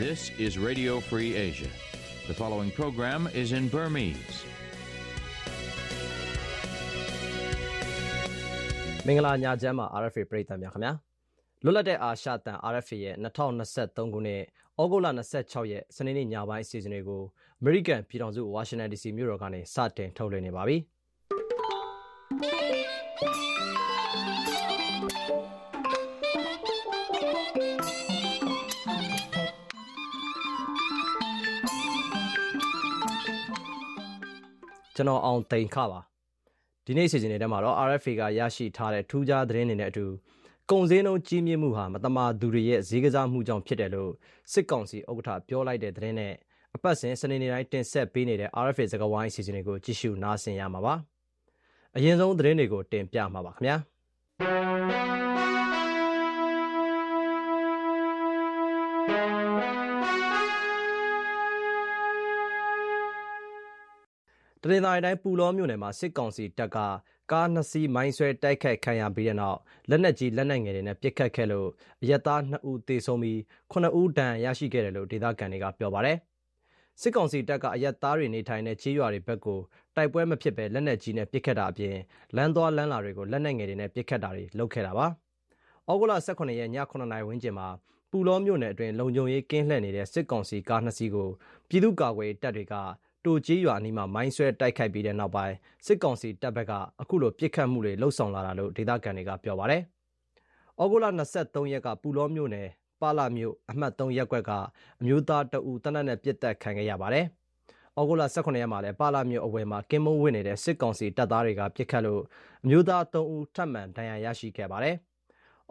This is Radio Free Asia. The following program is in Burmese. မင်္ဂလာညချမ်းပါ RFA ပရိသတ်များခင်ဗျာ လွတ်လပ်တဲ့အာရှတန် RFA ရဲ့2023ခုနှစ်ဩဂုတ်လ26ရက်စနေနေ့ညပိုင်းအစီအစဉ်တွေကို American ပြည်ထောင်စု Washington DC မြို့တော်ကနေစတင်ထုတ်လွှင့်နေပါပြီကျွန်တော်အောင်တိန်ခပါဒီနေ့စီစဉ်နေတဲ့မှာတော့ RFA ကရရှိထားတဲ့ထူးခြားသတင်းတွေနဲ့အတူ ကုန်စည်နှုန်းကြီးမြင့်မှုဟာမတမာသူတွေရဲ့ဈေးကစားမှုကြောင့်ဖြစ်တယ်လို့စစ်ကောင်စီဥက္ကဋ္ဌပြောလိုက်တဲ့သတင်းနဲ့အပတ်စဉ်စနေနေ့တိုင်းတင်ဆက်ပေးနေတဲ့ RFA စကားဝိုင်းအစီအစဉ်တွေကိုကြည့်ရှုနားဆင်ရမှာပါ။အရင်ဆုံးသတင်းတွေကိုတင်ပြမှာပါခင်ဗျာ။တရင်တိုင်းတိုင်းပူလောမြို့နယ်မှာစစ်ကောင်စီတပ်က ကားနှစ်စီးမိုင်းဆွဲတိုက်ခိုက်ခံရပြီးတဲ့နောက်လက်နက်ကြီးလက်နက်ငယ်တွေနဲ့ပစ်ခတ်ခဲ့လို့အရက်သား2ဦးသေဆုံးပြီး9ဦးဒဏ်ရာရရှိခဲ့တယ်လို့ဒေသခံတွေကပြောပါတယ်။စစ်ကောင်စီတပ်ကအရက်သားတွေနေထိုင်တဲ့ခြေရွာတွေဘက်ကိုတိုက်ပွဲမဖြစ်ဘဲလက်နက်ကြီးနဲ့ပစ်ခတ်တာအပြင်လမ်းသွားလမ်းလာတွေကိုလက်နက်ငယ်တွေနဲ့ပစ်ခတ်တာတွေလုပ်ခဲ့တာပါ။ဩဂုတ်လ18ရက်ည9နာရီဝန်းကျင်မှာပူလောမြို့နယ်အတွင်းလုံခြုံရေးကင်းလှည့်နေတဲ့စစ်ကောင်စီကားနှစ်စီးကိုပြည်သူ့ကာကွယ်တပ်တွေက တိုကြီးရွာနီးမှာမိုင်းဆွဲတိုက်ခိုက်ပြီးတဲ့နောက်ပိုင်းစစ်ကောင်စီတပ်ဘက်ကအခုလိုပြစ်ခတ်မှုတွေလှုပ်ဆောင်လာတာလို့ဒေသခံတွေကပြောပါတယ်။ဩဂုတ်လ23ရက်ကပူလောမြို့နယ်ပါလာမြို့အမှတ်3ရပ်ကွက်ကအမျိုးသားတအူတနက်နဲ့ပြစ်တက်ခံခဲ့ရပါတယ်။ဩဂုတ်လ18ရက်မှာလည်းပါလာမြို့အဝယ်မှာကင်းမုံဝင်နေတဲ့စစ်ကောင်စီတပ်သားတွေကပြစ်ခတ်လို့အမျိုးသား3ဦးထပ်မံဒဏ်ရာရရှိခဲ့ပါတယ်။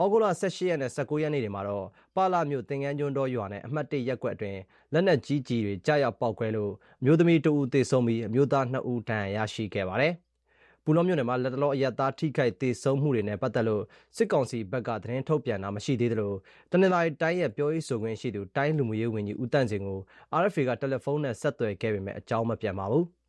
ဩဂုတ်လ18ရက်နဲ့19ရက်နေ့တွေမှာတော့ပါလာမြို့တင်ငန်းကျွန်းတော်ရွာနဲ့အမှတ်1ရက်ကွက်အတွင်းလက်နက်ကြီးကြီးတွေကြားရောက်ပောက်ကွဲလို့မျိုးသမီး2ဦးသေဆုံးပြီးအမျိုးသား2ဦးဒဏ်ရာရရှိခဲ့ပါတယ်။ပူလောမြို့နယ်မှာလက်တလောအရသားထိခိုက်သေဆုံးမှုတွေနဲ့ပတ်သက်လို့စစ်ကောင်စီဘက်ကသတင်းထုတ်ပြန်တာမရှိသေးသလိုတနင်္လာရီတိုင်းရဲ့ပြောရေးဆိုခွင့်ရှိသူတိုင်းလူမှုရေးဝန်ကြီးဦးတန့်စင်ကို RFA ကတယ်လီဖုန်းနဲ့ဆက်သွယ်ခဲ့ပေမဲ့အကြောင်းမပြန်ပါဘူး။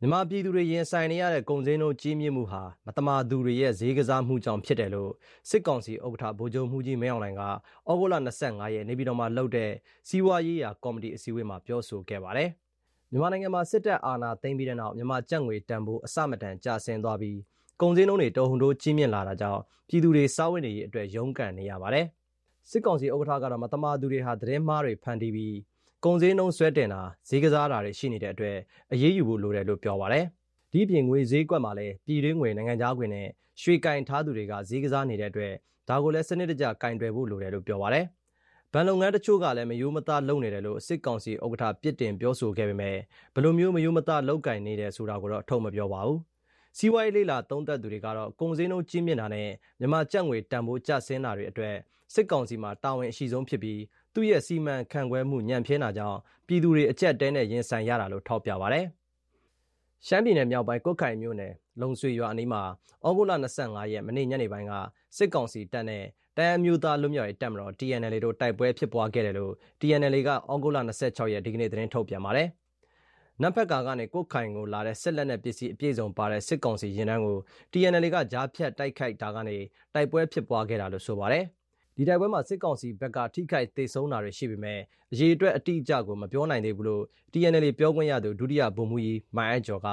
မြန်မာပြည်သူတွေရင်ဆိုင်နေရတဲ့ကုန်စည်နှုန်းကြီးမြင့်မှုဟာမတမာသူတွေရဲ့ဈေးကစားမှုကြောင့်ဖြစ်တယ်လို့စစ်ကောင်စီဥက္ကဋ္ဌဗိုလ်ချုပ်မှုကြီးမင်းအောင်လှိုင်ကဩဂုတ်လ25ရက်နေပြည်တော်မှာလုပ်တဲ့စီးပွားရေးရာကော်မတီအစည်းအဝေးမှာပြောဆိုခဲ့ပါတယ်။မြန်မာနိုင်ငံမှာစစ်တပ်အာဏာသိမ်းပြီးတဲ့နောက်မြန်မာကျပ်ငွေတန်ဖိုးအဆမတန်ကျဆင်းသွားပြီးကုန်စည်နှုန်းတွေတော်ဟုန်ထိုးကြီးမြင့်လာတာကြောင့်ပြည်သူတွေစားဝတ်နေရေးအတွက်ရုန်းကန်နေရပါတယ်။စစ်ကောင်စီဥက္ကဋ္ဌကတော့မတမာသူတွေဟာသတင်းမှားတွေဖန်တီးပြီး ကုန်စည်နှုန်းဆွဲတင်တာဈေးကစားတာတွေရှိနေတဲ့အတွက်အရေးယူဖို့လိုတယ်လို့ပြောပါတယ်။ဒီပြင်ငွေဈေးကွက်မှာလည်းပြည်တွင်းငွေနိုင်ငံခြားငွေနဲ့ရွှေကင်ထားသူတွေကဈေးကစားနေတဲ့အတွက်ဒါကိုလည်းစနစ်တကျကင်တွယ်ဖို့လိုတယ်လို့ပြောပါတယ်။ဗန်လုပ်ငန်းတချို့ကလည်းမယိုးမသားလုပ်နေတယ်လို့စစ်ကောင်စီဥက္ကဋ္ဌပြစ်တင်ပြောဆိုခဲ့ပေမဲ့ဘယ်လိုမျိုးမယိုးမသားလုပ်ကင်နေတယ်ဆိုတာကိုတော့အထုံမပြောပါဘူး။စီးပွားရေးလေးလာသုံးသက်သူတွေကတော့ကုန်စည်နှုန်းကြီးမြင့်တာနဲ့မြန်မာကျပ်ငွေတန်ဖိုးကျဆင်းတာတွေအတွက်စစ်ကောင်စီမှာတာဝန်အရှိဆုံးဖြစ်ပြီး သူ့ရဲ့စီမံခန့်ခွဲမှုညံ့ဖျင်းတာကြောင့်ပြည်သူတွေအကြက်တဲနဲ့ရင်ဆိုင်ရတာလို့ထောက်ပြပါတယ်။ရှမ်းပြည်နယ်မြောက်ပိုင်းကုတ်ခိုင်မြို့နယ်လုံဆွေရွာအနီးမှာဩဂုတ်လ25ရက်မနေ့ညနေပိုင်းကစစ်ကောင်စီတပ်နဲ့တန်အမျိုးသားလူမျိုးရေးတပ်မတော် TNL တို့တိုက်ပွဲဖြစ်ပွားခဲ့တယ်လို့ TNL ကဩဂုတ်လ26ရက်ဒီကနေ့သတင်းထုတ်ပြန်ပါတယ်။နံဖက်ကာကနေကုတ်ခိုင်ကိုလာတဲ့စစ်လက်နက်ပစ္စည်းအပြည့်စုံပါတဲ့စစ်ကောင်စီရင်တန်းကို TNL ကကြားဖြတ်တိုက်ခိုက်တာကနေတိုက်ပွဲဖြစ်ပွားခဲ့တာလို့ဆိုပါတယ်။ ဒီတိုက်ပွဲမှာစစ်ကောင်စီဘက်ကထိခိုက်ဒေဆုံးတာတွေရှိပေမဲ့အရေးအတွက်အတိအကျကိုမပြောနိုင်သေးဘူးလို့ TNL ပြောခွင့်ရသူဒုတိယဗိုလ်မှူးကြီးမိုင်အကျော်က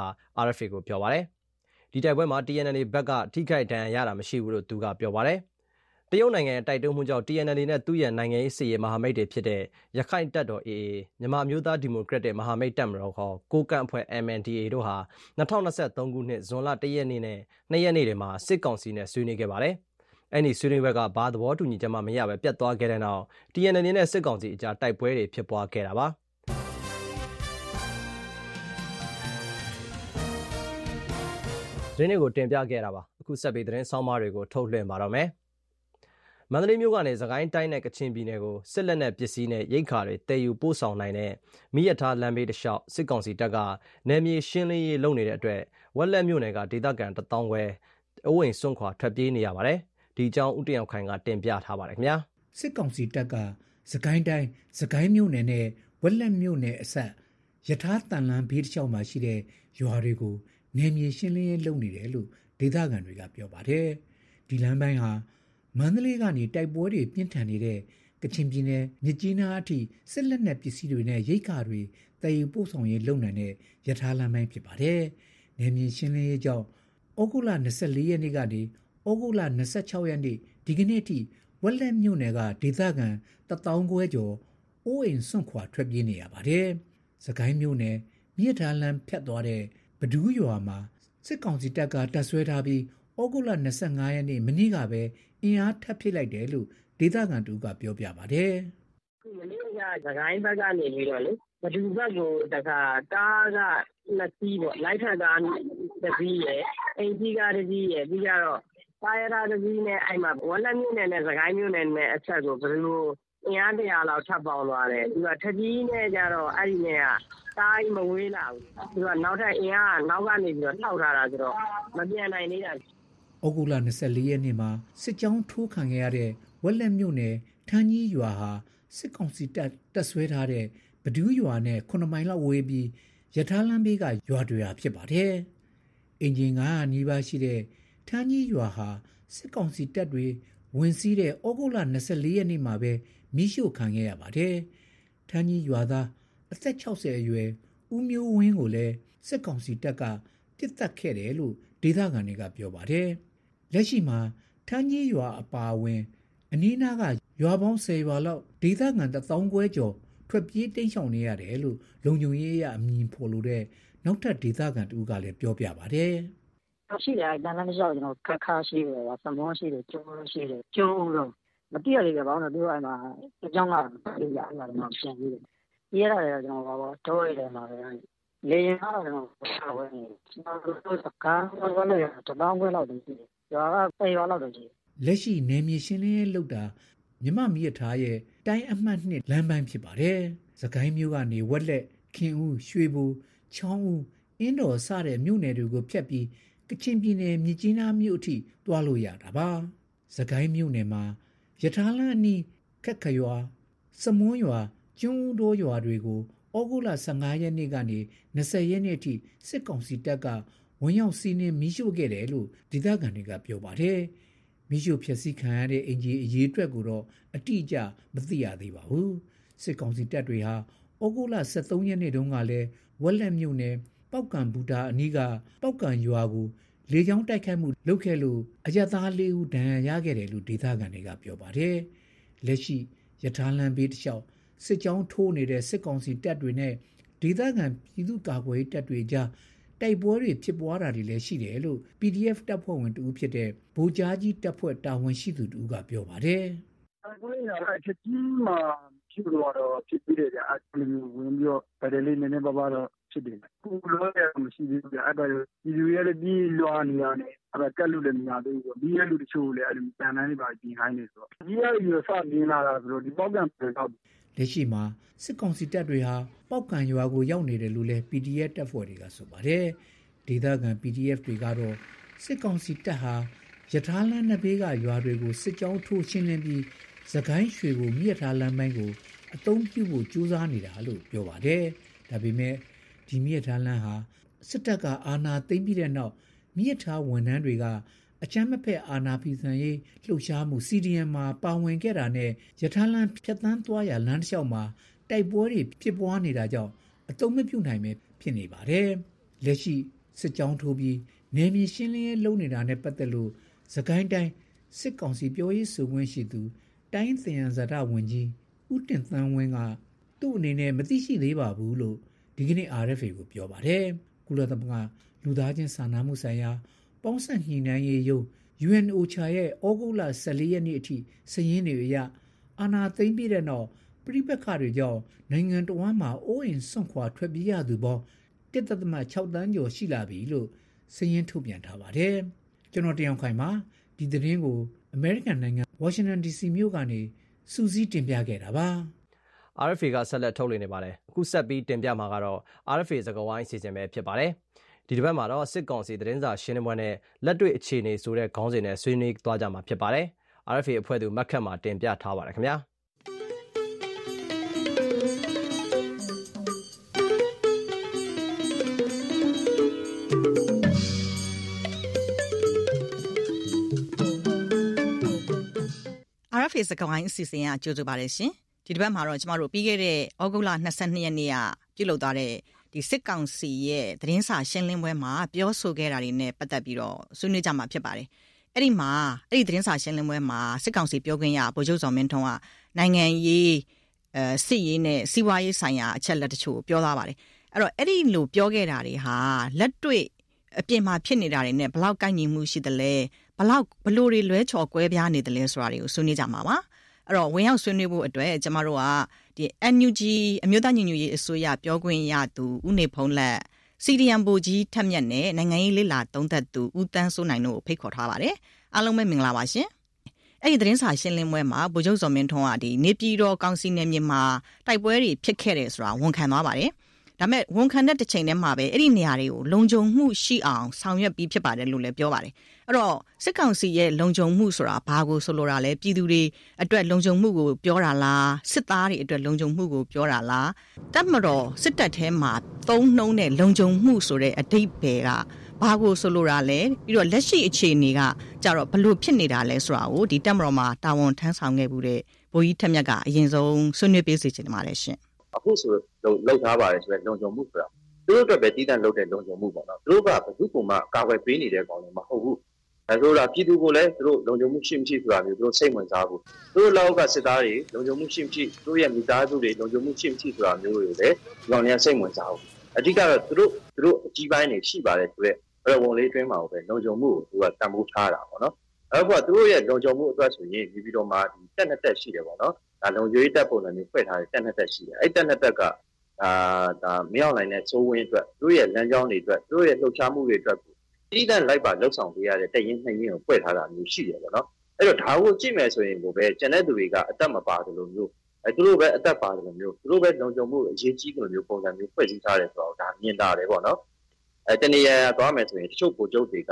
RFA ကိုပြောပါတယ်။ဒီတိုက်ပွဲမှာ TNL ဘက်ကထိခိုက်ဒဏ်ရာရတာမရှိဘူးလို့သူကပြောပါတယ်။တရုတ်နိုင်ငံရဲ့တိုက်တွန်းမှုကြောင့် TNL နဲ့သူ့ရဲ့နိုင်ငံရေးစီရေးမဟာမိတ်တွေဖြစ်တဲ့ရခိုင်တပ်တော် AA မြန်မာမျိုးသားဒီမိုကရက်တစ်မဟာမိတ်တပ်မတော်ခေါ်ကိုကန့်အဖွဲ့ MNDA တို့ဟာ2023ခုနှစ်ဇွန်လ1ရက်နေ့နဲ့2ရက်နေ့တွေမှာစစ်ကောင်စီနဲ့ဆွေးနွေးခဲ့ပါတယ်။ အဲ့ဒီဆွေးနွေးဘက်ကဘာသဘောတူညီချက်မှမရပဲပြတ်သွားခဲ့တဲ့နောက် TNL နဲ့စစ်ကောင်စီအကြားတိုက်ပွဲတွေဖြစ်ပွားခဲ့တာပါ။ဒီနေ့ကိုတင်ပြခဲ့တာပါအခုဆက်ပြီးသတင်းဆောင်းပါးတွေကိုထုတ်လွှင့်ပါတော့မယ်မန္တလေးမြို့ကနေသခိုင်းတိုင်းနဲ့ကချင်ပြည်နယ်ကိုစစ်လက်နက်ပစ္စည်းနဲ့ရိတ်ခါတွေတည်ယူပို့ဆောင်နိုင်တဲ့မိရထားလမ်းဘေးတစ်လျှောက်စစ်ကောင်စီတပ်ကနယ်မြေရှင်းလင်းရေးလုပ်နေတဲ့အတွက်ဝက်လက်မြို့နယ်ကဒေသခံတထောင်ခွဲအဝိန်စွန့်ခွာထွက်ပြေးနေရပါတယ်။ ဒီအကြောင်းဦးတင်အောင်ခိုင်ကတင်ပြထားပါတယ်ခင်ဗျာစစ်ကောင်စီတပ်ကစကိုင်းတိုင်းစကိုင်းမြို့နယ်နဲ့ဝက်လက်မြို့နယ်အဆက်ယထာတန်လန်းဘေးတစ်လျှောက်မှာရှိတဲ့ရွာတွေကိုနေမြေရှင်းလင်းရေးလုပ်နေတယ်လို့ဒေသခံတွေကပြောပါတယ်ဒီလမ်းပိုင်းဟာမန္တလေးကနေတိုက်ပွဲတွေပြင်းထန်နေတဲ့ကချင်ပြည်နယ်မြစ်ကြီးနားအထိစစ်လက်နက်ပစ္စည်းတွေနဲ့ရိတ်ခါတွေတည်ယူပို့ဆောင်ရေးလုပ်နိုင်တဲ့ယထာလမ်းပိုင်းဖြစ်ပါတယ်။နေမြေရှင်းလင်းရေးကြောင့်ဩဂုတ်လ24ရက်နေ့ကနေ ဩဂုတ်လ26ရက်နေ့ဒီကနေ့အထိဝက်လက်မြို့နယ်ကဒေသခံ1000ခွဲကျော်အိုးအိမ်စွန့်ခွာထွက်ပြေးနေရပါတယ်။စကိုင်းမြို့နယ်မြစ်ထားလမ်းဖြတ်သွားတဲ့ဘဒူးရွာမှာစစ်ကောင်စီတပ်ကတပ်ဆွဲထားပြီးဩဂုတ်လ25ရက်နေ့မနေ့ကပဲအင်အားထပ်ဖြစ်လိုက်တယ်လို့ဒေသခံတူကပြောပြပါတယ်။မနေ့ကသခိုင်းဘက်ကနေပြီးတော့လေဘဒူဘက်ကိုတခါကားကနှစ်စီးပေါ့လိုက်ထက်ကားတစ်စီးရယ်အိမ်ကြီးကားတစ်စီးရယ်ပြီးကြတော့ ပါရတာတစ်စီးနဲ့ အဲ့မှာ ဝက်လက်မြို့နယ်နဲ့သခိုင်းမြို့နယ်နဲ့အချက်ကိုဘယ်လိုအင်အားတရာလောက် ထပ်ပေါင်းသွားတယ် သူက ထကြီးနဲ့ကြတော့ အဲ့ဒီနဲ့ကတားကြီးမဝေးလာဘူး သူက နောက်ထပ် အင်အားက နောက်ကနေပြီးတော့ထောက်ထားတာဆိုတော့ မပြန်နိုင်သေးတာ ဩဂုလ24ရက်နေ့မှာ စစ်ကြောင်းထိုးခံခဲ့ရတဲ့ ဝက်လက်မြို့နယ် ထန်းကြီးရွာဟာ စစ်ကောင်စီတပ် တပ်ဆွဲထားတဲ့ဘဒူးရွာနဲ့9မိုင်လောက်ဝေးပြီး ရထားလမ်းဘေးက ရွာတွေဟာဖြစ်ပါတယ်။အင်ဂျင်900နီးပါးရှိတဲ့ ထန်းကြီးရွာဟာစစ်ကောင်စီတပ်တွေဝင်စီးတဲ့ဩဂုတ်လ24ရက်နေ့မှာပဲမိရှို့ခံခဲ့ရပါတယ်။ထန်းကြီးရွာသားအသက်60အရွယ်ဦးမျိုးဝင်းကိုလည်းစစ်ကောင်စီတပ်ကပြစ်တက်ခဲ့တယ်လို့ဒေသခံတွေကပြောပါတယ်။လက်ရှိမှာထန်းကြီးရွာအပါအဝင် အနီးနားကရွာပေါင်း10ရွာလောက်ဒေသခံ1000ခွဲကျော်ထွက်ပြေးတိမ်းရှောင်နေရတယ်လို့လုံခြုံရေးအရအမည်ဖော်လို့တဲ့နောက်ထပ်ဒေသခံတူကလည်းပြောပြပါတယ်။ ရှိတယ်တန်တန်းလျှောက်ကျွန်တော်ခက်ခါရှိတယ်ဗာစမောရှိတယ်ကျိုးရှိတယ်ကျိုးတော့မတိရလေဘာလို့လဲပြောအဲ့မှာအကြောင်းကပြည်ရအဲ့မှာတော့ပြန်ပြီးတယ်။ရေးရတယ်ကျွန်တော်ဘာပေါ့တော့ရတယ်မှာပဲလေရင်ကတော့ကျွန်တော်ဆက်ဝဲနေကျွန်တော်တို့စကားတော့လည်းတပေါင်းခွဲလောက်တည်းရှိတယ်။ရွာကပေရွာလောက်တည်းရှိတယ်။လက်ရှိနေမြေရှင်းလင်းရေးလုပ်တာမြမမီရထားရဲ့တိုင်းအမှတ်နှစ်လမ်းပိုင်းဖြစ်ပါတယ်။စကိုင်းမြို့ကနေဝက်လက်ခင်ဦးရွှေဘူချောင်းဦးအင်းတော်စတဲ့မြို့နယ်တွေကိုဖြတ်ပြီး ကချင်ပြည်နယ်မြစ်ကြီးနားမြို့အထိတွားလို့ရတာပါ။စကိုင်းမြို့နယ်မှာရထားလမ်းအနီးခက်ခရွာစမွန်းရွာကျွန်းဦးတိုးရွာတွေကိုဩဂုတ်လ15ရက်နေ့ကနေ20ရက်နေ့အထိစစ်ကောင်စီတပ်ကဝန်ရောက်စီးနှင်းမိရှို့ခဲ့တယ်လို့ဒေသခံတွေကပြောပါတယ်။မိရှို့ဖျက်ဆီးခံရတဲ့အင်ဂျီအရေးအတွက်ကိုတော့အတိအကျမသိရသေးပါဘူး။စစ်ကောင်စီတပ်တွေဟာဩဂုတ်လ23ရက်နေ့တုန်းကလည်းဝက်လက်မြို့နယ် ပောက်ကံဘူတာအနီးကပောက်ကံရွာကိုလေကြောင်းတိုက်ခိုက်မှုလုပ်ခဲ့လို့အရသားလေးဦးဒဏ်ရာရခဲ့တယ်လို့ဒေသခံတွေကပြောပါတယ်။လက်ရှိရထားလမ်းဘေးတစ်လျှောက်စစ်ကြောင်းထိုးနေတဲ့စစ်ကောင်စီတပ်တွေနဲ့ဒေသခံပြည်သူ့ကာကွယ်ရေးတပ်တွေကြားတိုက်ပွဲတွေဖြစ်ပွားတာတွေလည်းရှိတယ်လို့ PDF တပ်ဖွဲ့ဝင်တူဖြစ်တဲ့ဗိုလ်ကြားကြီးတပ်ဖွဲ့တာဝန်ရှိသူတူကပြောပါတယ်။အခုလည်းအချက်ကြီးမှာဖြစ်တော့ဖြစ်ပြီးတယ်အတူဝင်ပြီးတော့ဗဒလေးနည်းနည်းပါးပါးတော့ ဖြစ်တယ်။ခုလောရမရှိသေးဘူးအဲ့ဒါဒီလူရဲ့ပြီးလွာနေရတယ်အဲ့ဒါကတ်လို့လည်းမရသေးဘူးပြီးရလူတချို့လည်းအဲ့လိုတန်တန်းတွေပါပြင်ခိုင်းနေဆိုတော့ဒီရရစမြင်လာတာဆိုတော့ဒီပေါက်ကံပြန်တော့လက်ရှိမှာစစ်ကောင်စီတပ်တွေဟာပောက်ကံရွာကိုရောက်နေတယ်လို့လည်း PDF တပ်ဖွဲ့တွေကဆိုပါတယ်ဒေသခံ PDF တွေကတော့စစ်ကောင်စီတပ်ဟာယထာလန်းနှစ်ဘေးကရွာတွေကိုစစ်ကြောင်းထိုးရှင်းလင်းပြီးသကိုင်းရွှေကိုမြစ်ထားလမ်းပိုင်းကိုအသုံးပြုဖို့ကြိုးစားနေတာလို့ပြောပါတယ်ဒါပေမဲ့ ဒီမြစ်ထားလမ်းဟာစစ်တပ်ကအာဏာသိမ်းပြီးတဲ့နောက်မြစ်ထားဝန်ထမ်းတွေကအချမ်းမဖက်အာနာဖီဆန်ရေးလှုပ်ရှားမှု CDM မှာပါဝင်ခဲ့တာနဲ့ရထားလမ်းဖြတ်တန်းသွားရလမ်းတစ်လျှောက်မှာတိုက်ပွဲတွေဖြစ်ပွားနေတာကြောင့်အတုံးမပြုတ်နိုင်ပဲဖြစ်နေပါတယ်။လက်ရှိစစ်ကြောင်းထိုးပြီးနေမြေရှင်းလင်းရေးလုပ်နေတာနဲ့ပတ်သက်လို့သကိုင်းတိုင်းစစ်ကောင်စီပြောရေးဆိုခွင့်ရှိသူ တိုင်းသင်ရဇာတဝင်ကြီးဦးတင်သန်းဝင်းကသူ့အနေနဲ့မသိရှိသေးပါဘူးလို့ ဒီကနေ့ RFA ကိုပြောပါတယ်။ကုလသမဂ္ဂလူသားချင်းစာနာမှုဆိုင်ရာပေါင်းဆက်ညှိနှိုင်းရေးယုံ UNOCHA ရဲ့ဩဂုတ်လ14ရက်နေ့အထိစည်ရင်းတွေအရအာနာသိမ့်ပြတဲ့နောက်ပြိပက္ခတွေကြောင့်နိုင်ငံတော်မှာအိုးအိမ်ဆွန့်ခွာထွက်ပြေးရသူပေါင်း1.6တန်းကျော်ရှိလာပြီလို့စည်ရင်းထုတ်ပြန်ထားပါတယ်။ကျွန်တော်တယောက်ခိုင်မှာဒီသတင်းကို American နိုင်ငံ Washington DC မြို့ကနေစူးစီးတင်ပြခဲ့တာပါ။ RFA ကဆက်လက်ထုတ်လွှင့်နေပါတယ်။အခုဆက်ပြီးတင်ပြမှာကတော့ RFA သကဝိုင်းအစီအစဉ်ပဲဖြစ်ပါတယ်။ဒီတစ်ပတ်မှာတော့စစ်ကောင်စီသတင်းစာရှင်းလင်းပွဲနဲ့လက်တွေ့အခြေအနေဆိုတဲ့ခေါင်းစဉ်နဲ့ဆွေးနွေးသွားကြမှာဖြစ်ပါတယ်။ RFA အဖွဲ့သူမက်ခတ်မှာတင်ပြထားပါတယ်ခင်ဗျာ။ဖေးစကဝိုင်းအစီအစဉ်အကျိုးတူပါတယ်ရှင် ဒီတစ်ပတ်မှာတော့ကျမတို့ပြီးခဲ့တဲ့ဩဂုတ်လ22ရက်နေ့ကပြုလုပ်သွားတဲ့ဒီစစ်ကောင်စီရဲ့သတင်းစာရှင်းလင်းပွဲမှာပြောဆိုခဲ့တာတွေနဲ့ပတ်သက်ပြီးတော့ဆွေးနွေးကြမှာဖြစ်ပါတယ်အဲ့ဒီမှာအဲ့ဒီသတင်းစာရှင်းလင်းပွဲမှာစစ်ကောင်စီပြောခွင့်ရဗိုလ်ချုပ်စော်မင်းထွန်းကနိုင်ငံရေးအဲစစ်ရေးနဲ့စီးပွားရေးဆိုင်ရာအချက်လက်တချို့ပြောသွားပါတယ်အဲ့တော့အဲ့ဒီလိုပြောခဲ့တာတွေဟာလက်တွေ့အပြင်မှာဖြစ်နေတာတွေနဲ့ဘလောက်ကိုက်ညီမှုရှိသလဲဘလောက်ဘလို့တွေလွဲချော်ကွဲပြားနေတယ်လဲဆိုတာတွေကိုဆွေးနွေးကြမှာပါ အဲ့တော့ဝင်ရောက်ဆွေးနွေးဖို့အတွက်ကျမတို့ကဒီ NUG အမျိုးသားညီညွတ်ရေးအစိုးရပြောခွင့်ရသူဦးနေဖုံးလက်စီဒီယမ်ဘူကြီးထက်မြက်နဲ့နိုင်ငံရေးလိလာသုံးသက်သူဦးတန်းစိုးနိုင်တို့ကိုဖိတ်ခေါ်ထားပါတယ်အားလုံးပဲမင်္ဂလာပါရှင်အဲ့ဒီသတင်းစာရှင်းလင်းပွဲမှာဗိုလ်ချုပ်စော်မင်းထွန်းကဒီနေပြည်တော်ကောင်စီနယ်မြေမှာတိုက်ပွဲတွေဖြစ်ခဲ့တယ်ဆိုတာဝန်ခံသွားပါတယ် ဒါမဲ့ဝန်ခံတဲ့တစ်ချိန်တည်းမှာပဲအဲ့ဒီနေရာတွေကိုလုံခြုံမှုရှိအောင်ဆောင်ရွက်ပြီးဖြစ်ပါတယ်လို့လည်းပြောပါတယ်အဲ့တော့စစ်ကောင်စီရဲ့လုံခြုံမှုဆိုတာဘာကိုဆိုလိုတာလဲပြည်သူတွေအတွက်လုံခြုံမှုကိုပြောတာလားစစ်သားတွေအတွက်လုံခြုံမှုကိုပြောတာလားတပ်မတော်စစ်တပ်ထဲမှာသုံးနှုံးတဲ့လုံခြုံမှုဆိုတဲ့အဓိပ္ပာယ်ကဘာကိုဆိုလိုတာလဲပြီးတော့လက်ရှိအခြေအနေကကြတော့ဘလို့ဖြစ်နေတာလဲဆိုတာကိုဒီတက်မတော်မှာတာဝန်ထမ်းဆောင်ခဲ့မှုတဲ့ဘိုးကြီးထက်မြက်ကအရင်ဆုံးဆွေးနွေးပေးစီချင်ပါတယ်ရှင် အခုဆိုလောက်ထားပါတယ်ဆိုတော့လုံခြုံမှုဆိုတာသူတို့အတွက်ပဲတည်တံ့လုပ်တဲ့လုံခြုံမှုပေါ့နော်သူတို့ကဘယ်သူ့ကိုမှကာကွယ်ပေးနေတဲ့ကောင်လည်းမဟုတ်ဘူးအဲဆိုတော့ပြည်သူကိုလည်းသူတို့လုံခြုံမှုရှိမရှိဆိုတာမျိုးသူတို့စိတ်ဝင်စားဘူးသူတို့လောက်ကစစ်သားတွေလုံခြုံမှုရှိမရှိသူတို့ရဲ့မိသားစုတွေလုံခြုံမှုရှိမရှိဆိုတာမျိုးတွေလည်းဒီကောင်တွေကစိတ်ဝင်စားဘူးအဓိကတော့သူတို့သူတို့အကြီးပိုင်းတွေရှိပါတယ်ဆိုတော့အဲ့ဝန်လေးအတွင်းမှာပဲလုံခြုံမှုကိုသူကတန်ဖိုးထားတာပေါ့နော်အဲ့တော့သူတို့ရဲ့လုံခြုံမှုအတွက်ဆိုရင်ဒီပြီးတော့မှဒီတက်နှစ်တက်ရှိတယ်ပေါ့နော် ဒါလုံခြုံရေးတပ်ပုံစံမျိုးဖွဲ့ထားတဲ့တက်နှစ်တက်ရှိတယ်အဲ့တက်နှစ်တက်ကအာဒါမရောက်နိုင်တဲ့စိုးဝင်းအတွက်သူတို့ရဲ့လမ်းကြောင်းတွေအတွက်သူတို့ရဲ့လှုပ်ရှားမှုတွေအတွက်တိတန့်လိုက်ပါလှုပ်ဆောင်ပေးရတဲ့တရင်နှစ်ရင်ကိုဖွဲ့ထားတာမျိုးရှိတယ်ပေါ့နော်အဲ့တော့ဒါကိုကြည့်မယ်ဆိုရင်ကိုပဲကျန်တဲ့သူတွေကအသက်မပါတယ်လို့မျိုးအဲသူတို့ပဲအသက်ပါတယ်လို့မျိုးသူတို့ပဲလုံခြုံမှုအရေးကြီးတယ်လို့မျိုးပုံစံမျိုးဖွဲ့စည်းထားတယ်ဆိုတော့ဒါမြင်တာတယ်ပေါ့နော်အဲတနေရာသွားမယ်ဆိုရင်တချို့ကိုကျုပ်တွေက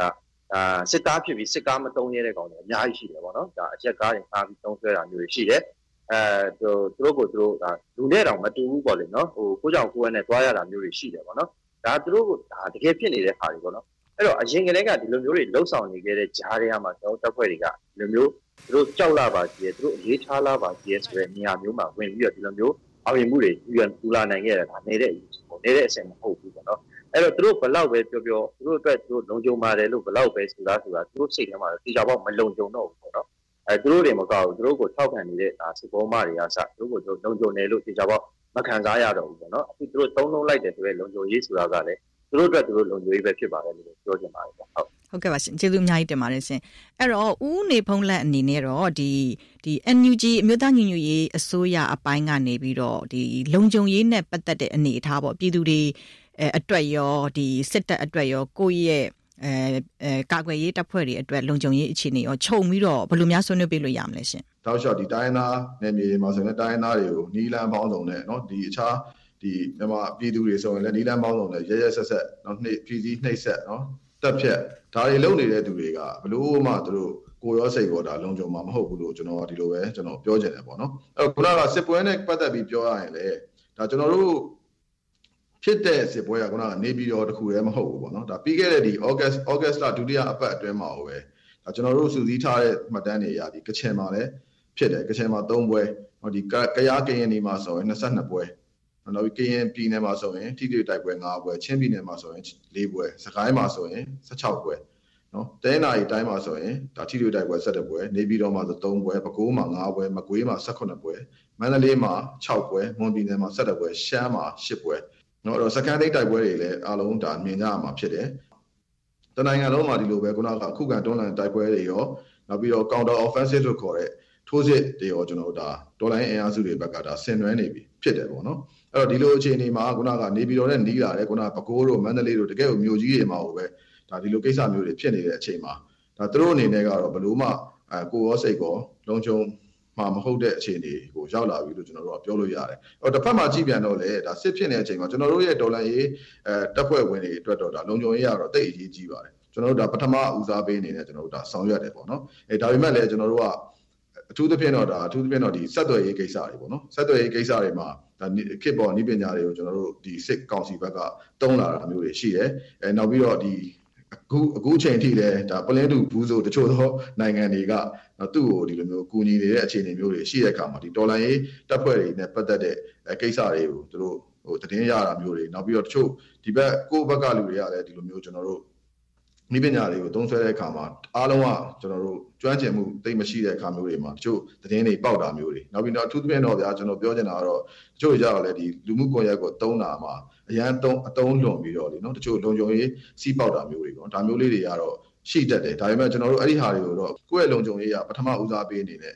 အာစစ်သားဖြစ်ပြီးစစ်ကားမတုံးရတဲ့ကောင်တွေအများကြီးရှိတယ်ပေါ့နော်ဒါအချက်ကားတွေငှားပြီးတုံးဆွဲတာမျိုးတွေရှိတယ် အဲသူတို့ကိုသူတို့ဒါလူနဲ့တောင်မတူဘူးပေါ့လေနော်ဟိုကိုကြောင်ကိုယ်နဲ့သွားရတာမျိုးတွေရှိတယ်ပေါ့နော်ဒါသူတို့ကဒါတကယ်ဖြစ်နေတဲ့ခါတွေပေါ့နော်အဲ့တော့အရင်ကတည်းကဒီလိုမျိုးတွေလှုပ်ဆောင်နေခဲ့တဲ့ဂျားတွေကမှကျွန်တော်တပ်ဖွဲ့တွေကဒီလိုမျိုးသူတို့ကြောက်လာပါကြီးသူတို့အရေးထားလာပါကြီးဆိုတဲ့နေရာမျိုးမှာဝင်ပြီးတော့ဒီလိုမျိုးအောင်မြင်မှုတွေယူရန်ပူလာနိုင်ခဲ့တာဒါနေတဲ့အရေးပေါ့နေတဲ့အဆင့်မဟုတ်ဘူးပေါ့နော်အဲ့တော့သူတို့ဘလောက်ပဲပြောပြောသူတို့အတွက်သူတို့လုံခြုံပါတယ်လို့ဘလောက်ပဲဆိုတာဆိုတာသူတို့စိတ်ထဲမှာတေချာပေါက်မလုံခြုံတော့ဘူးပေါ့နော် အဲသူတို့တွေမကောက်ဘူးသူတို့ကိုထောက်ခံနေတဲ့ဒါစစ်ဘောမတွေကစသူတို့ကိုလုံခြုံတယ်လို့တေချာပေါက်မခံစားရတော့ဘူးပေါ့နော်အခုသူတို့သုံးလုံးလိုက်တယ်ဆိုရဲလုံခြုံရေးဆိုတာကလည်းသူတို့အတွက်သူတို့လုံခြုံရေးပဲဖြစ်ပါတယ်လို့ပြောချင်ပါတယ်ဗျဟုတ်ဟုတ်ကဲ့ပါရှင်ကျေးဇူးအများကြီးတင်ပါတယ်ရှင်အဲ့တော့ဦးနေဖုံးလက်အနေနဲ့တော့ဒီဒီ NUG အမျိုးသားညီညွတ်ရေးအစိုးရအပိုင်းကနေပြီးတော့ဒီလုံခြုံရေးနဲ့ပတ်သက်တဲ့အနေအထားပေါ့ပြည်သူတွေအဲအတွက်ရောဒီစစ်တပ်အတွက်ရောကိုယ့်ရဲ့ အဲအဲကာကွယ်ရေးတပ်ဖွဲ့တွေအတွက်လုံခြုံရေးအခြေအနေရောခြုံပြီးတော့ဘယ်လိုများဆွေးနွေးပေးလို့ရမလဲရှင်တောက်လျှောက်ဒီတိုင်းသားနယ်မြေတွေမှာဆိုရင်တိုင်းသားတွေကိုနီလန်းပေါင်းစုံနဲ့เนาะဒီအခြားဒီမြန်မာပြည်သူတွေဆိုရင်လည်းနီလန်းပေါင်းစုံနဲ့ရရဆက်ဆက်เนาะနှိပ်ပြည်စည်းနှိပ်ဆက်เนาะတက်ဖြတ်ဒါတွေလုပ်နေတဲ့သူတွေကဘလို့မှသူတို့ကိုရောစိတ်ကောဒါလုံခြုံမှာမဟုတ်ဘူးလို့ကျွန်တော်ဒီလိုပဲကျွန်တော်ပြောချင်တယ်ပေါ့နော်အဲ့တော့ခုနကစစ်ပွဲနဲ့ပတ်သက်ပြီးပြောရရင်လေဒါကျွန်တော်တို့ ဖြစ်တဲ့စစ်ပွဲကခုနကနေပြည်တော်တခုတည်းမဟုတ်ဘူးပေါ့နော်ဒါပြီးခဲ့တဲ့ဒီ August August လဒုတိယအပတ်အတွင်းမှာပဲဒါကျွန်တော်တို့စုစည်းထားတဲ့မှတ်တမ်းတွေအရဒီကချင်မှာလည်းဖြစ်တယ်ကချင်မှာ3ပွဲဟောဒီကရားကရင်နေမှာဆိုရင်22ပွဲနောက်ပြီးကရင်ပြည်နယ်မှာဆိုရင်ထိတွေ့တိုက်ပွဲ5ပွဲချင်းပြည်နယ်မှာဆိုရင်4ပွဲစကိုင်းမှာဆိုရင်16ပွဲနော်တဲနာရီတိုင်းမှာဆိုရင်ဒါထိတွေ့တိုက်ပွဲ17ပွဲနေပြည်တော်မှာဆို3ပွဲပဲခူးမှာ5ပွဲမကွေးမှာ18ပွဲမန္တလေးမှာ6ပွဲမွန်ပြည်နယ်မှာ17ပွဲရှမ်းမှာ10ပွဲ နော်အဲ့တော့စကန်ဒိတ်တိုက်ပွဲတွေလည်းအားလုံးဒါမြင်ကြရမှာဖြစ်တယ်တနိုင်ငံလုံးမှာဒီလိုပဲခုနကခုခံတွန်းလှန်တိုက်ပွဲတွေရောနောက်ပြီးတော့ counter offensive လို့ခေါ်တဲ့ထိုးစစ်တွေရောကျွန်တော်တို့ဒါဒေါ်လာအင်အားစုတွေဘက်ကဒါဆင်နွှဲနေပြီဖြစ်တယ်ပေါ့နော်အဲ့တော့ဒီလိုအခြေအနေမှာခုနကနေပြည်တော်နဲ့နီးလာတယ်ခုနကပဲခူးတို့မန္တလေးတို့တကယ်ကိုမြို့ကြီးတွေမှာဟိုပဲဒါဒီလိုကိစ္စမျိုးတွေဖြစ်နေတဲ့အချိန်မှာဒါသူတို့အနေနဲ့ကတော့ဘလို့မှအဲကိုရောစိတ်ကောလုံခြုံ မှာမဟုတ်တဲ့အခြေအနေကိုရောက်လာပြီလို့ကျွန်တော်တို့ကပြောလို့ရတယ်။အော်တစ်ဖက်မှာကြည့်ပြန်တော့လေဒါစစ်ဖြစ်နေတဲ့အချိန်မှာကျွန်တော်တို့ရဲ့ဒေါ်လာရေးအဲတပ်ဖွဲ့ဝင်တွေအတွက်တော့ဒါလုံခြုံရေးကတော့တိတ်အရေးကြီးပါတယ်။ကျွန်တော်တို့ဒါပထမဦးစားပေးအနေနဲ့ကျွန်တော်တို့ဒါဆောင်ရွက်တယ်ပေါ့နော်။အဲဒါပေမဲ့လည်းကျွန်တော်တို့ကအထူးသဖြင့်တော့ဒါအထူးသဖြင့်တော့ဒီဆက်သွယ်ရေးကိစ္စတွေပေါ့နော်။ဆက်သွယ်ရေးကိစ္စတွေမှာဒါခစ်ပေါ်ဤပညာတွေကိုကျွန်တော်တို့ဒီစစ်ကောင်စီဘက်ကတုံးလာတာမျိုးတွေရှိတယ်။အဲနောက်ပြီးတော့ဒီ အခုအခုအချိန်အထိလည်းဒါပလင်းတူဘူးဆိုတချို့သောနိုင်ငံတွေကသူ့ကိုဒီလိုမျိုးကူညီနေတဲ့အခြေအနေမျိုးတွေရှိတဲ့အခါမှာဒီဒေါ်လာရေးတပ်ဖွဲ့တွေနဲ့ပတ်သက်တဲ့ကိစ္စတွေကိုသူတို့ဟိုတည်င်းရတာမျိုးတွေနောက်ပြီးတော့တချို့ဒီဘက်ကိုယ့်ဘက်ကလူတွေကလည်းဒီလိုမျိုးကျွန်တော်တို့ မိပညာတွေကိုသုံးဆွဲတဲ့အခါမှာအားလုံးကကျွန်တော်တို့ကျွမ်းကျင်မှုသိမရှိတဲ့အခါမျိုးတွေမှာတချို့သတင်းတွေပေါက်တာမျိုးတွေနောက်ပြီးတော့အထူးသဖြင့်တော့ဗျာကျွန်တော်ပြောချင်တာကတော့တချို့ကြတော့လေဒီလူမှုကွန်ရက်ကိုတုံးတာမှာအရန်တုံးအတုံးလွန်ပြီးတော့လေနော်တချို့လုံခြုံရေးစီးပေါက်တာမျိုးတွေပေါ့ဒါမျိုးလေးတွေကတော့ရှိတတ်တယ်ဒါပေမဲ့ကျွန်တော်တို့အဲ့ဒီဟာတွေကိုတော့ကိုယ့်ရဲ့လုံခြုံရေးကပထမဦးစားပေးနေတဲ့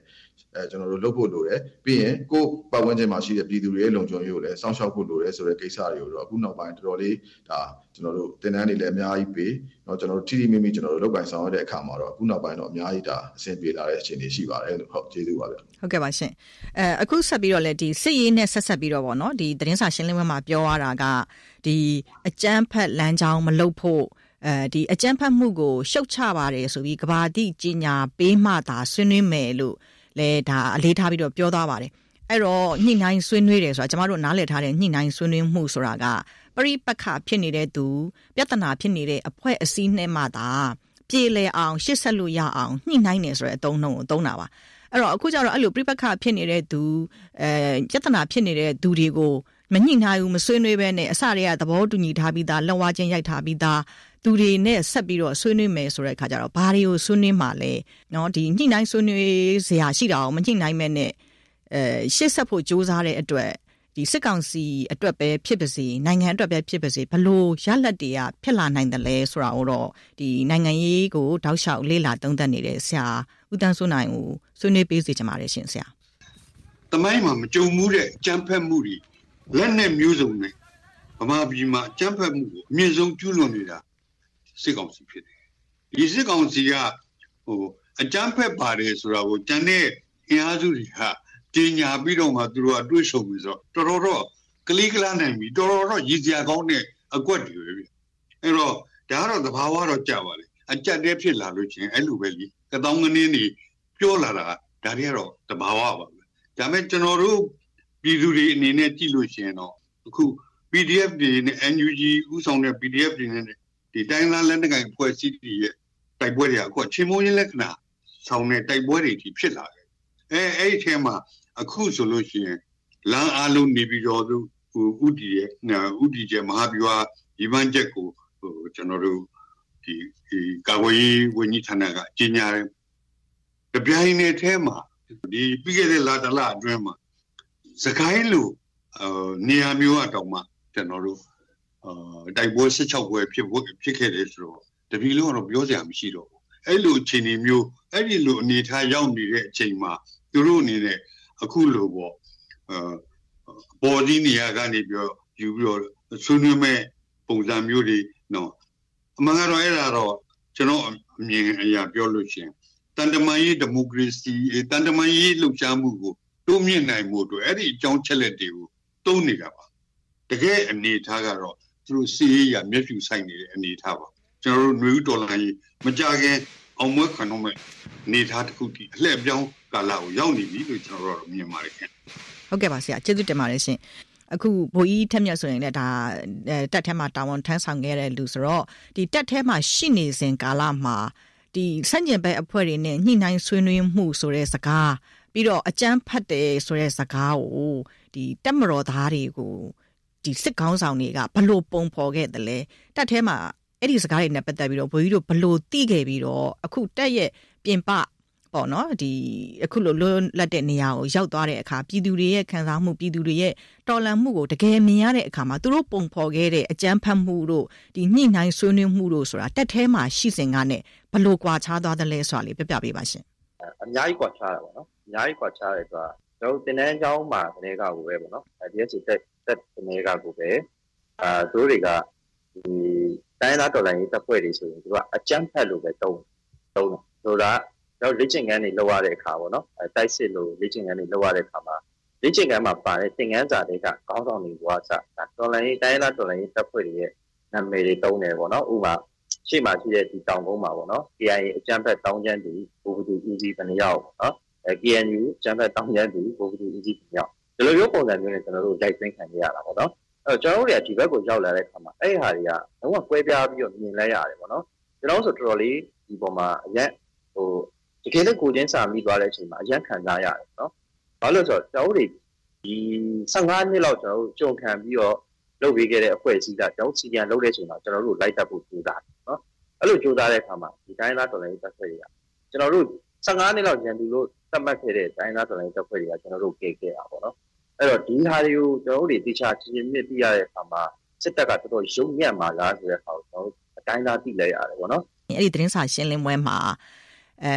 အဲကျွန်တော်တို့လုပ်ဖို့လိုတယ်ပြီးရင်ကိုပတ်ဝန်းကျင်မှာရှိတဲ့ပြည်သူတွေရဲ့လုံခြုံရေးကိုလည်းစောင့်ရှောက်ဖို့လိုတယ်ဆိုတဲ့ကိစ္စတွေကိုတော့အခုနောက်ပိုင်းတော်တော်လေးဒါကျွန်တော်တို့တင်တန်းတွေလည်းအများကြီးပေးတော့ကျွန်တော်တို့ထိထိမိမိကျွန်တော်တို့လုပ်ပိုင်ဆောင်ရတဲ့အခါမှာတော့အခုနောက်ပိုင်းတော့အများကြီးဒါအဆင်ပြေလာတဲ့အခြေအနေရှိပါတယ်လို့ဟုတ်ကျေးဇူးပါဗျဟုတ်ကဲ့ပါရှင်အဲအခုဆက်ပြီးတော့လည်းဒီစစ်ရေးနဲ့ဆက်ဆက်ပြီးတော့ဗောနော်ဒီသတင်းစာရှင်းလင်းပွဲမှာပြောရတာကဒီအကြမ်းဖက်လမ်းကြောင်းမလုပ်ဖို့အဲဒီအကြမ်းဖက်မှုကိုရှုတ်ချပါတယ်ဆိုပြီးကဘာတိကြီးညာပေးမှသာဆွေးနွေးမယ်လို့ လဲဒါအလေးထားပြီးတော့ပြောသွားပါတယ်အဲ့တော့ညှိနှိုင်းဆွေးနွေးတယ်ဆိုတာကျမတို့နားလည်ထားတဲ့ညှိနှိုင်းဆွေးနွေးမှုဆိုတာကပရိပက္ခဖြစ်နေတဲ့သူပြဿနာဖြစ်နေတဲ့အဖွဲ့အစည်းနဲ့မှသာပြေလည်အောင်ရှစ်ဆက်လို့ရအောင်ညှိနှိုင်းနေဆိုတဲ့အသုံးနှုန်းကိုသုံးတာပါအဲ့တော့အခုကျတော့အဲ့လိုပြိပက္ခဖြစ်နေတဲ့သူအဲပြဿနာဖြစ်နေတဲ့သူတွေကိုမညှိနှိုင်းဘူးမဆွေးနွေးဘဲနဲ့အစတွေကသဘောတူညီထားပြီးသားလက်ဝါးချင်းရိုက်ထားပြီးသား သူတွေနဲ့ဆက်ပြီးတော့ဆွေးနွေးမယ်ဆိုတဲ့အခါကျတော့ဘာတွေကိုဆွေးနွေးမှာလဲနော်ဒီညှိနှိုင်းဆွေးနွေးစရာရှိတာအောင်မညှိနှိုင်းမဲ့နဲ့အဲရှေ့ဆက်ဖို့ကြိုးစားတဲ့အတွက်ဒီစစ်ကောင်စီအတွက်ပဲဖြစ်ပါစေနိုင်ငံအတွက်ပဲဖြစ်ပါစေဘလို့ရလတ်တွေကဖြစ်လာနိုင်တယ်လဲဆိုတာတော့ဒီနိုင်ငံရေးကိုတောက်လျှောက်လေ့လာသုံးသပ်နေတဲ့ဆရာဦးတန်းစိုးနိုင်ကိုဆွေးနွေးပေးစေချင်ပါတယ်ရှင်ဆရာတမိုင်းမှာမကြုံမှုတဲ့ကြမ်းဖက်မှုတွေလက်နဲ့မျိုးစုံတွေဗမာပြည်မှာကြမ်းဖက်မှုကိုအမြင့်ဆုံးကျူးလွန်နေတာ စစ်ကောင်စီဖြစ်တယ်ဒီစစ်ကောင်စီကဟိုအကြမ်းဖက်ပါတယ်ဆိုတာကိုတန်တဲ့အင်အားစုတွေဟာတင်ညာပြီးတော့မှသူတို့အတွေ့ဆုံပြီးဆိုတော့တော်တော်တော့ကလေးကလာနိုင်ပြီတော်တော်တော့ရည်စရာကောင်းတဲ့အကွက်တွေပဲဗျအဲ့တော့ဒါကတော့သဘာဝတော့ကြပါလေအကြက်တဲဖြစ်လာလို့ချင်းအဲ့လိုပဲလीကတောင်းငင်းနေပြောလာတာဒါတွေကတော့သဘာဝပါပဲဒါမဲ့ကျွန်တော်တို့ပြည်သူတွေအနေနဲ့ကြည့်လို့ရှိရင်တော့အခု PDF တွေနဲ့ NUG ဥဆောင်တဲ့ PDF တွေနဲ့ ဒီတိုင်းသားလက်နက်ကိုင်ဖွဲ့စည်းတွေရဲ့တိုက်ပွဲတွေကအခုချင်းမိုးရင်းလက္ခဏာဆောင်တဲ့တိုက်ပွဲတွေကြီးဖြစ်လာတယ်အဲအဲ့ဒီထဲမှာအခုဆိုလို့ရှိရင်လမ်းအားလုံးနေပြီးတော့သူဥတီရဲ့ဥတီကျမဟာဗျူဟာဒီပန်းချက်ကိုဟိုကျွန်တော်တို့ဒီဒီကာဝေးဝန်ကြီးဌာနကကြီးညာတယ်တပြိုင်နက်တည်းမှာဒီပြီးခဲ့တဲ့လတလအတွင်းမှာစကိုင်းလိုအာနေရာမျိုးအတောင်မှကျွန်တော်တို့ အာတိုက်ပွဲ16ပွဲဖြစ်ဖြစ်ခဲ့တယ်ဆိုတော့တပီလုံးကတော့ပြောစရာမရှိတော့ဘူးအဲ့လိုအခြေအနေမျိုးအဲ့ဒီလိုအနေထားရောက်နေတဲ့အချိန်မှာသူတို့အနေနဲ့အခုလိုပေါ့အာပေါ်ဒီနေရာကနေပြောယူပြီးတော့ဆွေးနွေးမဲ့ပုံစံမျိုးတွေနော်အမှန်ကတော့အဲ့ဒါတော့ကျွန်တော်အမြင်အရာပြောလို့ရှိရင်တန်တမာရေးဒီမိုကရေစီတန်တမာရေးလှုပ်ရှားမှုကိုတိုးမြင့်နိုင်မှုတို့အဲ့ဒီအကြောင်းချက်လက်တွေကိုသုံးနေတာပါတကယ်အနေထားကတော့ သူတို့စီးရေးရမျက်ဖြူဆိုင်နေတဲ့အနေထားပါကျွန်တော်တို့ຫນွေဦးဒေါ်လာကြီးမကြခင်အောင်မွေးခံတော့မဲ့အနေထားတစ်ခုတည်းအလှည့်ပြောင်းကာလကိုရောက်နေပြီလို့ကျွန်တော်တို့မြင်ပါတယ်ခင်ဟုတ်ကဲ့ပါဆရာကျေးဇူးတင်ပါတယ်ရှင်အခုဘိုးကြီးထက်မြတ်ဆိုရင်လည်းဒါတက်ထဲမှာတာဝန်ထမ်းဆောင်ခဲ့တဲ့လူဆိုတော့ဒီတက်ထဲမှာရှိနေစဉ်ကာလမှာဒီစန့်ကျင်ဘက်အဖွဲ့တွေနဲ့ညှိနှိုင်းဆွေးနွေးမှုဆိုတဲ့စကားပြီးတော့အကြမ်းဖက်တယ်ဆိုတဲ့စကားကိုဒီတက်မတော်သားတွေကို ဒီစစ်ကောင်းဆောင်တွေကဘလို့ပုံဖော်ခဲ့တယ်လဲတက်ထဲမှာအဲ့ဒီစကားတွေနဲ့ပတ်သက်ပြီးတော့ဘိုးကြီးတို့ဘလို့သိခဲ့ပြီးတော့အခုတက်ရဲ့ပြင်ပပေါ့နော်ဒီအခုလိုလွတ်လပ်တဲ့နေရာကိုရောက်သွားတဲ့အခါပြည်သူတွေရဲ့ခံစားမှုပြည်သူတွေရဲ့တော်လှန်မှုကိုတကယ်မြင်ရတဲ့အခါမှာသူတို့ပုံဖော်ခဲ့တဲ့အကြမ်းဖက်မှုတို့ဒီညှိနှိုင်းဆွေးနွေးမှုတို့ဆိုတာတက်ထဲမှာရှိစဉ်ကနဲ့ဘလို့ကွာခြားသွားတယ်လဲဆိုတာလေးပြပြပေးပါရှင်အများကြီးကွာခြားတာပေါ့နော်အများကြီးကွာခြားတယ်ဆိုတာကျွန်တော်တင်တန်းကျောင်းမှာတနေ့ကကိုပဲပေါ့နော် DSC တက် တက်တနေ့ကကိုပဲအာသူတို့တွေကဒီတိုင်းသားတော်လိုင်းရေးတပ်ဖွဲ့တွေဆိုရင်သူကအကြမ်းဖက်လို့ပဲတုံးတုံးတယ်ဆိုတာတော့လေ့ကျင့်ခန်းတွေလုပ်ရတဲ့အခါပေါ့နော်အဲတိုက်စစ်လို့လေ့ကျင့်ခန်းတွေလုပ်ရတဲ့အခါမှာလေ့ကျင့်ခန်းမှာပါတဲ့သင်ခန်းစာတွေကခေါင်းဆောင်တွေဘွားစဒါတော်လိုင်းရေးတိုင်းသားတော်လိုင်းရေးတပ်ဖွဲ့တွေရဲ့နာမည်တွေတုံးတယ်ပေါ့နော်ဥပမာရှေ့မှာရှိတဲ့ဒီတောင်ကုန်းမှာပေါ့နော် KIA အကြမ်းဖက်တောင်းကျမ်းသူဘူဘူတူဦးစီးဘယ်နှယောက်ပေါ့နော်အဲ KNU အကြမ်းဖက်တောင်းကျမ်းသူဘူဘူတူဦးစီးဘယ်နှယောက် ဒီလိုမျိုးပုံစံမျိုးနဲ့ကျွန်တော်တို့ရိုက်သိမ်းခံရတာပေါ့နော်အဲကျွန်တော်တို့တွေကဒီဘက်ကိုရောက်လာတဲ့အခါမှာအဲ့ဒီဟာတွေကလုံးဝကွဲပြားပြီးတော့မြင်လဲရတယ်ပေါ့နော်ကျွန်တော်ဆိုတော်တော်လေးဒီပေါ်မှာအရင်ဟိုတကယ်လည်းကိုချင်းစာမိသွားတဲ့အချိန်မှာအရင်ခံစားရတယ်နော်ဘာလို့ဆိုတော့ကျွန်တော်တို့ဒီ15နှစ်လောက်ကျွန်တော်တို့ကြုံခံပြီးတော့လုပ်ပေးခဲ့တဲ့အဖွဲ့အစည်းကကျွန်တော်စီကန်လုပ်တဲ့အချိန်မှာကျွန်တော်တို့လိုက်တက်ဖို့ကြိုးစားတယ်နော်အဲ့လိုကြိုးစားတဲ့အခါမှာဒီတိုင်းသားတော်လိုင်းတက်ဖွဲ့တွေကကျွန်တော်တို့ 15နှစ်လောက်ရန်သူလို့သတ်မှတ်ခဲ့တဲ့တိုင်းသားတော်လိုင်းတက်ဖွဲ့တွေကကျွန်တော်တို့ကြိတ်ခဲ့တာပေါ့နော်အဲ့တော့ဒီဟာတွေကိုကျွန်တော်တို့တေချာချင်းချင်းမြင့်ပြရတဲ့အခါမှာစစ်တပ်ကတော်တော်ရုံညံ့မှာလားဆိုတဲ့အခါကိုကျွန်တော်တို့အတိုင်းသားသိလိုက်ရတယ်ပေါ့နော်အဲ့ဒီသတင်းစာရှင်းလင်းပွဲမှာအဲ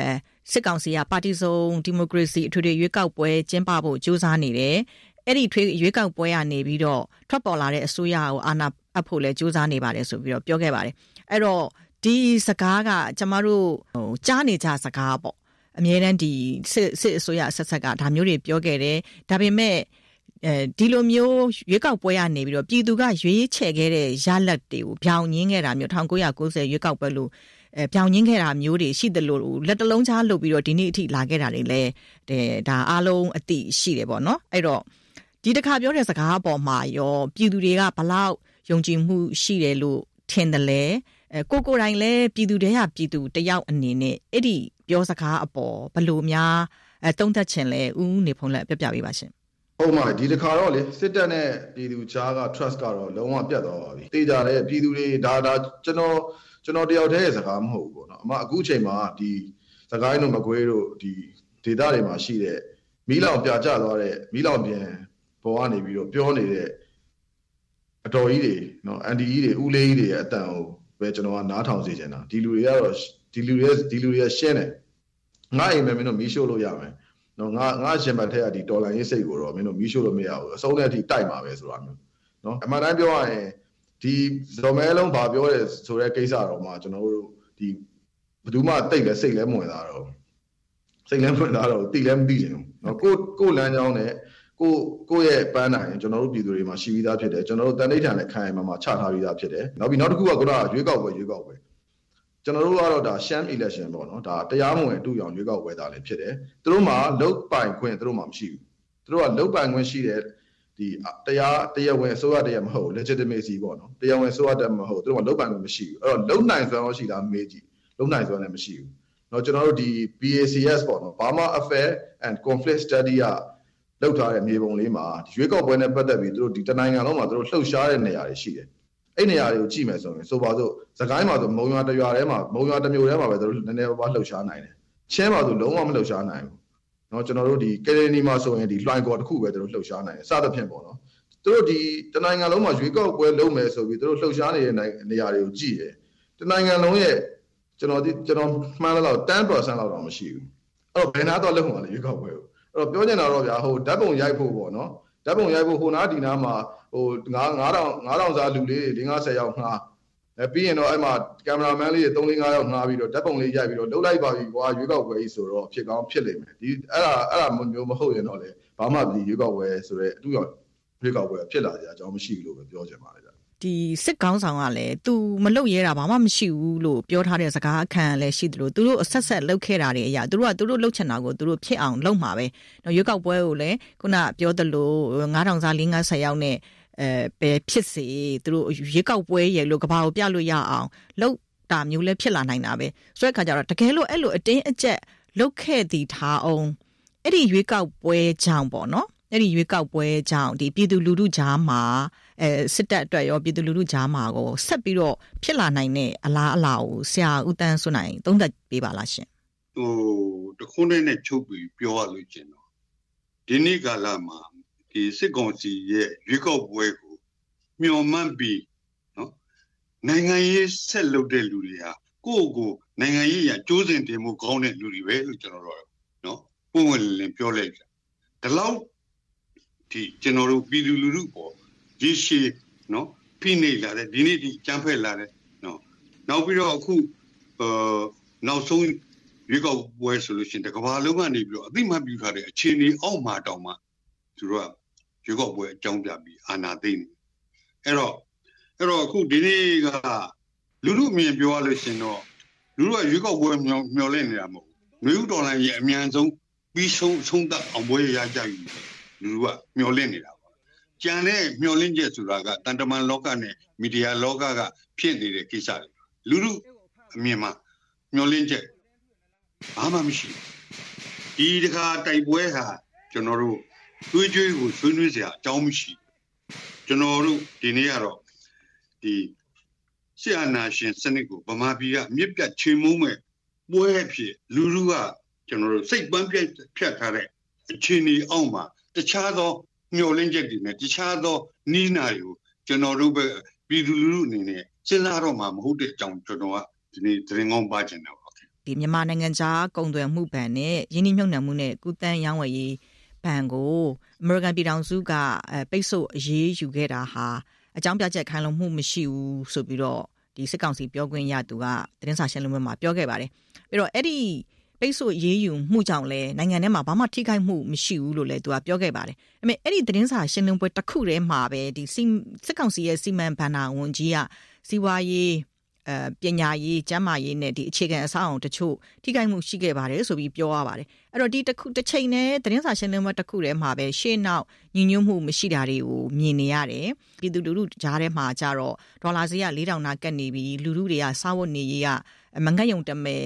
စစ်ကောင်စီကပါတီစုံဒီမိုကရေစီအထွေထွေရွေးကောက်ပွဲကျင်းပဖို့ကြိုးစားနေတယ်အဲ့ဒီထွေရွေးကောက်ပွဲကနေပြီးတော့ထွက်ပေါ်လာတဲ့အစိုးရကိုအာဏာအပ်ဖို့လဲကြိုးစားနေပါတယ်ဆိုပြီးတော့ပြောခဲ့ပါတယ်အဲ့တော့ဒီစကားကကျမတို့ဟိုကြားနေကြစကားပေါ့ အမြဲတမ်းဒီစစ်စစ်အစိုးရဆက်ဆက်ကဒါမျိုးတွေပြောခဲ့တယ်ဒါပေမဲ့အဲဒီလိုမျိုးရွေးကောက်ပွဲရနေပြီးတော့ပြည်သူကရွေးချယ်ခဲ့တဲ့ရလတ်တွေကိုပြောင်းညင်းခဲ့တာမျိုး1990ရွေးကောက်ပွဲလို့အဲပြောင်းညင်းခဲ့တာမျိုးတွေရှိတယ်လို့လက်တလုံးချလုပ်ပြီးတော့ဒီနေ့အထိလာခဲ့တာတွေလည်းဒါအားလုံးအတိရှိတယ်ပေါ့နော်အဲ့တော့ဒီတစ်ခါပြောတဲ့စကားအပေါ်မှာရောပြည်သူတွေကဘလောက်ယုံကြည်မှုရှိတယ်လို့ထင်တယ်လဲအဲကိုကိုတိုင်းလဲပြည်သူတွေကပြည်သူတယောက်အနေနဲ့အဲ့ဒီ ပြောစကားအပေါ်ဘလို့များအဲတုံးသက်ချင်လဲဦးနေဖုံးလက်ပြပြပေးပါရှင်ဟုတ်ပါဒီတစ်ခါတော့လေစစ်တပ်နဲ့ပြည်သူကြားက trust ကတော့လုံးဝပြတ်သွားပါပြီတေးကြတယ်ပြည်သူတွေဒါဒါကျွန်တော်ကျွန်တော်တယောက်တည်းရဲ့စကားမဟုတ်ဘူးပေါ့နော်အမအခုချိန်မှာဒီစကိုင်းတို့မကွေးတို့ဒီဒေသတွေမှာရှိတဲ့မီးလောင်ပြကျသွားတဲ့မီးလောင်ပြန်ပေါ်ကနေပြီးတော့ပြောနေတဲ့အတော်ကြီးတွေနော်အန်ဒီကြီးတွေဦးလေးကြီးတွေရဲ့အတန်ကိုပဲကျွန်တော်ကနားထောင်စေချင်တာဒီလူတွေကတော့ ဒီလူတွေဒီလူတွေရှင်းတယ်ငါအိမ်မယ်မင်းတို့မီးရှို့လို့ရမယ်နော်ငါငါရှင်ဘတ်ထက်ကဒီဒေါ်လာရေးစိတ်ကိုတော့မင်းတို့မီးရှို့လို့မရဘူးအဆုံးတဲ့အထိတိုက်မှာပဲဆိုတာမျိုးနော်အမှန်တမ်းပြောရရင်ဒီဇော်မဲလုံးဗာပြောတယ်ဆိုတဲ့ကိစ္စတော့မှကျွန်တော်တို့ဒီဘယ်သူမှတိတ်လဲစိတ်လဲမဝင်သားတော့စိတ်လဲမဝင်သားတော့တိလဲမသိချင်ဘူးနော်ကိုကိုလမ်းကြောင်းနဲ့ကိုကိုရဲ့ပန်းနိုင်ကျွန်တော်တို့ပြည်သူတွေမှာရှိပြီးသားဖြစ်တယ်ကျွန်တော်တို့တန်ဋိဌာန်နဲ့ခိုင်မှာမှာချထားပြီးသားဖြစ်တယ်နောက်ပြီးနောက်တစ်ခုကကရွေးကောက်ပွဲရွေးကောက်ပွဲ ကျွန်တော်တို့ကတော့ဒါ sham election ပေါ့နော်ဒါတရားမဝင်အတူရောင်ရွေးကောက်ပွဲသားလည်းဖြစ်တယ်သူတို့မှာလုတ်ပိုင်ခွင့်သူတို့မှာမရှိဘူးသူတို့ကလုတ်ပိုင်ခွင့်ရှိတဲ့ဒီတရားတရားဝင်အစိုးရတရားမဟုတ် legitimacy ပေါ့နော်တရားဝင်အစိုးရတရားမဟုတ်သူတို့ကလုတ်ပိုင်ခွင့်မရှိဘူးအဲ့တော့လုတ်နိုင်စွမ်းရှိတာမေးကြည့်လုတ်နိုင်စွမ်းလည်းမရှိဘူးเนาะကျွန်တော်တို့ဒီ BACS ပေါ့နော် Burma Affair and Conflict Study ကလောက်ထားတဲ့မြေပုံလေးမှာရွေးကောက်ပွဲနဲ့ပတ်သက်ပြီးသူတို့ဒီတနိုင်ငံလုံးမှာသူတို့လှုပ်ရှားတဲ့နေရာတွေရှိတယ် အဲ့နေရာတွေကိုကြည့်မယ်ဆိုရင်ဆိုပါစို့သခိုင်းမှာဆိုမုံရွာတရွာထဲမှာမုံရွာတစ်မျိုးထဲမှာပဲသူတို့နည်းနည်းပါးပါးလှုပ်ရှားနိုင်တယ်ချင်းမှာဆိုလုံးဝမလှုပ်ရှားနိုင်ဘူးเนาะကျွန်တော်တို့ဒီကယ်လနီမှာဆိုရင်ဒီလွှိုင်ကော်တစ်ခုပဲသူတို့လှုပ်ရှားနိုင်တယ်စသဖြင့်ပေါ့နော်သူတို့ဒီတနိုင်ငံလုံးမှာရွေးကောက်ပွဲလုပ်မယ်ဆိုပြီးသူတို့လှုပ်ရှားနေတဲ့နေရာတွေကိုကြည့်တယ်တနိုင်ငံလုံးရဲ့ကျွန်တော်ဒီကျွန်တော်မှန်းလောက်10%လောက်တော့မရှိဘူးအဲ့တော့ဘယ်နာတော့လုပ်မှာလဲရွေးကောက်ပွဲကိုအဲ့တော့ပြောချင်တာတော့ဗျာဟိုဓာတ်ပုံရိုက်ဖို့ပေါ့နော် ဓာတ်ပုံရိုက်ဖို့ဟိုနားဒီနားမှာဟို9000 9000စားလူလေးတွေ50ယောက်ငှားအဲပြီးရင်တော့အဲ့မှာကင်မရာမန်လေးတွေ3 5ယောက်ငှားပြီးတော့ဓာတ်ပုံလေးရိုက်ပြီးတော့လှုပ်လိုက်ပါပြီကွာရွေးကောက်ပွဲကြီးဆိုတော့ဖြစ်ကောင်းဖြစ်လိမ့်မယ်ဒီအဲ့ဒါအဲ့ဒါမျိုးမဟုတ်ရင်တော့လေဘာမှဒီရွေးကောက်ပွဲဆိုတော့အတူရောက်ရွေးကောက်ပွဲဖြစ်လာကြအကြောင်းမရှိဘူးလို့ပဲပြောချင်ပါတယ် ဒီစစ်ကောင်းဆောင်ကလည်း तू မလုပ်ရဲတာဘာမှမရှိဘူးလို့ပြောထားတဲ့စကားအခန့်လည်းရှိတယ်လို့သူတို့အဆက်ဆက်လုပ်ခဲ့တာတွေအရာသူတို့ကသူတို့လုပ်ချင်တာကိုသူတို့ဖြစ်အောင်လုပ်မှာပဲနော်ရွေးကောက်ပွဲကိုလည်းခုနပြောသလို9000စား450ရောက်နဲ့အဲပဲဖြစ်စေသူတို့ရွေးကောက်ပွဲရလို့ကဘာကိုပြလို့ရအောင်လုပ်တာမျိုးလည်းဖြစ်လာနိုင်တာပဲဆိုတဲ့အခါကျတော့တကယ်လို့အဲ့လိုအတင်းအကျပ်လုပ်ခဲ့သည်ထားအောင်အဲ့ဒီရွေးကောက်ပွဲကြောင့်ပေါ့နော်အဲ့ဒီရွေးကောက်ပွဲကြောင့်ဒီပြည်သူလူထုကြားမှာ အဲစစ်တပ်အတွက်ရောပြည်သူလူထုကြားမှာကိုဆက်ပြီးတော့ဖြစ်လာနိုင်တဲ့အလားအလာကိုဆရာဦးတန်းစွနိုင်သုံးသပ်ပေးပါလားရှင်ဟိုတခုနဲ့နဲ့ချုပ်ပြီးပြောရလို့ကျင်တော့ဒီနေ့ကာလမှာဒီစစ်ကောင်စီရဲ့ရွေးကောက်ပွဲကိုမျှော်မှန်းပြီးနော်နိုင်ငံရေးဆက်လုပ်တဲ့လူတွေဟာကိုယ့်ကိုနိုင်ငံရေးရကြိုးစင်တင်မှုကောင်းတဲ့လူတွေပဲလို့ကျွန်တော်တို့နော်ပုံဝင်လင်းပြောလိုက်ကြဒီလောက်ဒီကျွန်တော်တို့ပြည်သူလူထုပေါ် ရေရှည်နော်ဖိနှိပ်လာတဲ့ဒီနေ့ဒီကြမ်းဖက်လာတဲ့နော်နောက်ပြီးတော့အခုအာနောက်ဆုံးရွေးကောက်ပွဲဆိုလို့ရှိရင်တကဘာလုံးကနေပြီးတော့အသိမှတ်ပြုထားတဲ့အခြေအနေအောက်မှာတောင်မှသူတို့ကရွေးကောက်ပွဲအကြောင်းပြပြီးအာဏာသိမ်းနေအဲ့တော့အဲ့တော့အခုဒီနေ့ကလူလူအမြင်ပြောရလို့ရှင်တော့လူလူကရွေးကောက်ပွဲမျောမျောလင့်နေတာမဟုတ်ဘူးမျိုးဒေါ်လာရဲ့အမြန်ဆုံးပြီးဆုံးဆုံးသက်အောင်ပွဲရကြယူလူလူကမျောလင့်နေတာ ကြံတဲ့မျောလင့်ချက်ဆိုတာကတန်တမန်လောကနဲ့မီဒီယာလောကကဖြစ်နေတဲ့ကိစ္စတွေလူလူအမြင်မှာမျောလင်းချက်ဘာမှမရှိဒီတခါတိုက်ပွဲဟာကျွန်တော်တို့တွေးကြွေးကိုဆွေးနွေးစရာအကြောင်းမရှိကျွန်တော်တို့ဒီနေ့ကတော့ဒီဆီယနာရှင်စနစ်ကိုဗမာပြည်ကမြစ်ပြတ်ချေမုံးမဲ့ပွဲဖြစ်လူလူကကျွန်တော်တို့စိတ်ပန်းပြတ်ဖြတ်ထားတဲ့အခြေအနေအောက်မှာတခြားသော မျောလင်းချက်တွေနဲ့တခြားသောနီးနာတွေကိုကျွန်တော်တို့ပဲပြည်သူလူထုအနေနဲ့စဉ်းစားတော့မှမဟုတ်တဲ့အကြောင်းကျွန်တော်ကဒီနေ့သတင်းကောင်းပါချင်တယ်ပေါ့ဒီမြန်မာနိုင်ငံသားကုန်သွယ်မှုဘဏ်နဲ့ယင်းနှိမ့်မြုပ်နှံမှုနဲ့ကုသန်းရောင်းဝယ်ရေးဘဏ်ကိုအမေရိကန်ပြည်ထောင်စုကပိတ်ဆို့အရေးယူခဲ့တာဟာအကြောင်းပြချက်ခိုင်လုံမှုမရှိဘူးဆိုပြီးတော့ဒီစစ်ကောင်စီပြောခွင့်ရသူကသတင်းစာရှင်းလင်းပွဲမှာပြောခဲ့ပါတယ်ပြီးတော့အဲ့ဒီ ပိတ်ဆို့ရေးယူမှုကြောင့်လဲနိုင်ငံထဲမှာဘာမှထိခိုက်မှုမရှိဘူးလို့လည်းသူကပြောခဲ့ပါတယ်။အဲ့မဲ့အဲ့ဒီသတင်းစာရှင်းလင်းပွဲတစ်ခုတည်းမှာပဲဒီစစ်ကောင်စီရဲ့စီမံဘဏ္ဍာဝန်ကြီးကစီဝါရေး အဲပညာရေးကျန်းမာရေးနဲ့ဒီအခြေခံအဆောက်အအုံတချို့ထိခိုက်မှုရှိခဲ့ပါတယ်ဆိုပြီးပြောရပါတယ်အဲ့တော့ဒီတစ်ခုတစ်ချိန်နဲ့သတင်းစာရှင်းလင်းပွဲတစ်ခုထဲမှာပဲရှေ့နောက်ညီညွတ်မှုမရှိတာတွေကိုမြင်နေရတယ်ပြည်သူလူထုကြားထဲမှာကြတော့ဒေါ်လာဈေးက4000နာကတ်နေပြီးလူထုတွေကစားဝတ်နေရေးကမငတ်ယုံတမဲ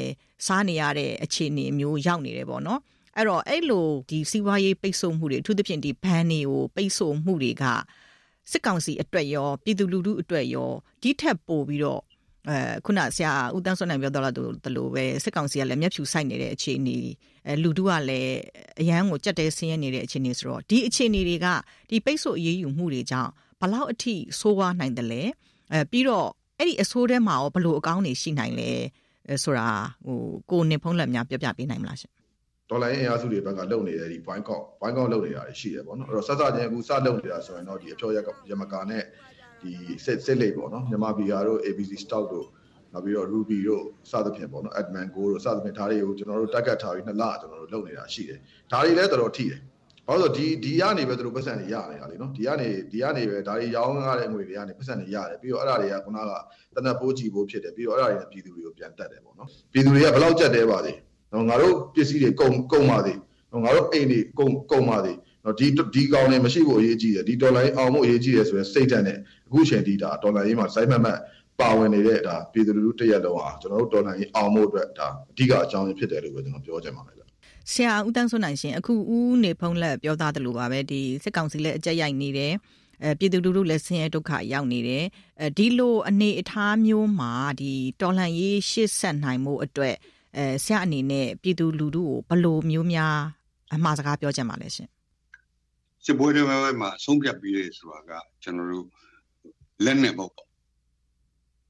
စားနေရတဲ့အခြေအနေမျိုးရောက်နေတယ်ပေါ့နော်အဲ့တော့အဲ့လိုဒီစီးပွားရေးပိတ်ဆို့မှုတွေအထူးသဖြင့်ဒီဘန်တွေကိုပိတ်ဆို့မှုတွေကစစ်ကောင်စီအတွက်ရောပြည်သူလူထုအတွက်ရောဒီထက်ပိုပြီးတော့ အဲခုနဆရာဦးတန်းစွမ်းနိုင်ပြောတော့လို့တလို့ပဲစစ်ကောင်စီကလည်းမျက်ဖြူဆိုင်နေတဲ့အခြေအနေအဲလူတို့ကလည်းအရန်ကိုကြက်တဲဆင်းရဲနေတဲ့အခြေအနေဆိုတော့ဒီအခြေအနေတွေကဒီပိတ်ဆို့အရေးယူမှုတွေကြောင့်ဘလောက်အထိဆိုးဝါးနိုင်တယ်လဲအဲပြီးတော့အဲ့ဒီအဆိုးထဲမှာရောဘလို့အကောင်းတွေရှိနိုင်လဲဆိုတာဟိုကိုနေဖုံးလက်များပြောပြပေးနိုင်မလားရှင်ဒေါ်လာအင်အားစုတွေဘက်ကလုံနေတဲ့ဒီ point out point out လုံနေတာရှိတယ်ပေါ့နော်အဲ့တော့ဆက်စချင်းအခုစလုံနေတာဆိုရင်တော့ဒီအပြောရရမကာနဲ့ ဒီစစ်စစ်လိပ်ပေါ့နော်မြန်မာပြည်ဟာတို့ ABC stock တို့နောက်ပြီးတော့ Ruby တို့စသဖြင့်ပေါ့နော် Adman Go တို့စသဖြင့်ဒါတွေကိုကျွန်တော်တို့ target ထားပြီးနှစ်လကျွန်တော်တို့လုပ်နေတာရှိတယ်ဒါတွေလည်းတော်တော်ထိတယ်ဘာလို့ဆိုဒီဒီကနေပဲသူတို့ပတ်စံတွေရနေတာလေနော်ဒီကနေဒီကနေပဲဒါတွေရောင်းရတဲ့ငွေတွေကနေပတ်စံတွေရတယ်ပြီးတော့အဲ့ဒါတွေကခုနကတနက်ပိုးကြည့်ဖို့ဖြစ်တယ်ပြီးတော့အဲ့ဒါတွေနဲ့ပြည်သူတွေကိုပြန်တက်တယ်ပေါ့နော်ပြည်သူတွေကဘယ်လောက်ကြက်တဲပါသေးနော်ငါတို့ပစ္စည်းတွေကုန်ကုန်ပါသေးနော်ငါတို့အိမ်တွေကုန်ကုန်ပါသေးနော် ဒီဒီကောင်တွေမရှိဖို့အရေးကြီးတယ်ဒီဒေါ်လာရေးအောင်ဖို့အရေးကြီးတယ်ဆိုရင်စိတ်ဓာတ်နဲ့အခုချိန်ဒီဒါဒေါ်လာရေးမှာစိုက်မှတ်မှတ်ပါဝင်နေတဲ့ဒါပြည်သူလူထုတရက်လုံးဟာကျွန်တော်တို့ဒေါ်လာရေးအောင်ဖို့အတွက်ဒါအဓိကအကြောင်းရင်းဖြစ်တယ်လို့ပဲကျွန်တော်ပြောချင်ပါတယ်ဆရာဦးတန်းစွန်းနိုင်ရှင်အခုဦးနေဖုံးလက်ပြောသားတယ်လို့ပါပဲဒီစစ်ကောင်စီလည်းအကြက်ရိုက်နေတယ်အဲပြည်သူလူထုလည်းဆင်းရဲဒုက္ခရောက်နေတယ်အဲဒီလိုအနေအထားမျိုးမှာဒီတော်လှန်ရေးရှေ့ဆက်နိုင်မှုအတွက်အဲဆရာအနေနဲ့ပြည်သူလူထုကိုဘယ်လိုမျိုးများအမှားစကားပြောချင်ပါလဲရှင် စစ်ပွဲတွေမှာဆုံးဖြတ်ပြီးရဆိုတာကကျွန်တော်တို့လက်နဲ့ပေါ့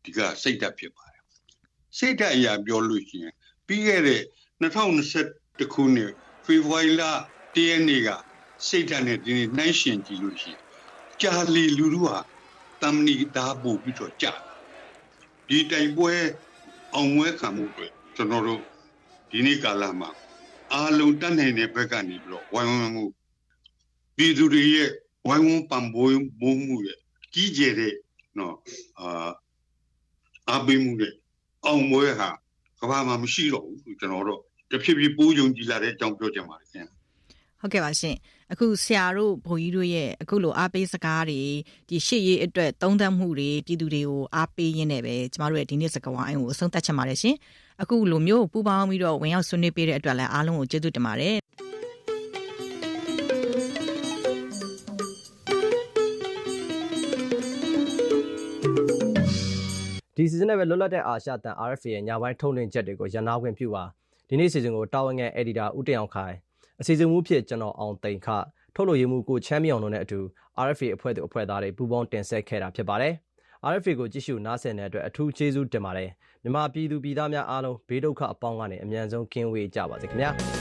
ဒီကစိတ်ဓာတ်ဖြစ်ပါတယ်စိတ်ဓာတ်အရာပြောလို့ရှိရင်ပြီးခဲ့တဲ့2021ခုနှစ်ဖေဖော်ဝါရီလတရက်နေ့ကစိတ်ဓာတ်နဲ့ဒီနေ့နှိုင်းရှင်ကြည့်လို့ရှိရင်ကြာလီလူလူဟာတမဏိသားပို့ပြီးတော့ကြာဒီတိုင်ပွဲအောင်ဝဲခံမှုတွေကျွန်တော်တို့ဒီနေ့ကာလမှာအားလုံးတတ်နိုင်တဲ့ဘက်ကနေပြီးတော့ဝိုင်းဝန်းမှု ပြည်သူတွေရဲ့ဝိုင်းဝန်းပံ့ပိုးမှုရဲ့ကြီးကျယ်တဲ့နော်အာအားပေးမှုတဲ့အောင်ပွဲဟာကဘာမှမရှိတော့ဘူးကျွန်တော်တို့တဖြည်းဖြည်းပိုးယုံကြည်လာတဲ့အကြောင်းပြောချင်ပါတယ်ခင်ဗျဟုတ်ကဲ့ပါရှင်အခုဆရာတို့ဘိုးကြီးတို့ရဲ့အခုလိုအားပေးစကားတွေဒီရှေ့ရေးအတွက်သုံးသပ်မှုတွေပြည်သူတွေကိုအားပေးရင်းနဲ့ပဲကျမတို့ရဲ့ဒီနေ့စကားဝိုင်းကိုအဆုံးသတ်ချင်ပါတယ်ရှင်အခုလိုမျိုးပူပေါင်းပြီးတော့ဝင်ရောက်ဆွေးနွေးပေးတဲ့အတွက်လည်းအားလုံးကိုကျေးဇူးတင်ပါတယ် ဒီစီဇန်နဲ့ပဲလွတ်လပ်တဲ့အာရှတန် RFA ရဲ့ညပိုင်းထုတ်လွှင့်ချက်တွေကိုရန်နာခွင့်ပြုပါဒီနေ့စီဇန်ကိုတာဝန်ခံ editor ဦးတင်အောင်ခိုင်အစီအစဉ်မူဖြစ်ကျွန်တော်အောင်တိန်ခထုတ်လို့ရမှုကိုချမ်းမြောင်တို့နဲ့အတူ RFA အဖွဲ့သူအဖွဲ့သားတွေပူးပေါင်းတင်ဆက်ခဲ့တာဖြစ်ပါတယ် RFA ကိုကြည့်ရှုနားဆင်တဲ့အတွက်အထူးကျေးဇူးတင်ပါတယ်မြန်မာပြည်သူပြည်သားများအားလုံးဘေးဒုက္ခအပေါင်းကနေအမြန်ဆုံးကင်းဝေးကြပါစေခင်ဗျာ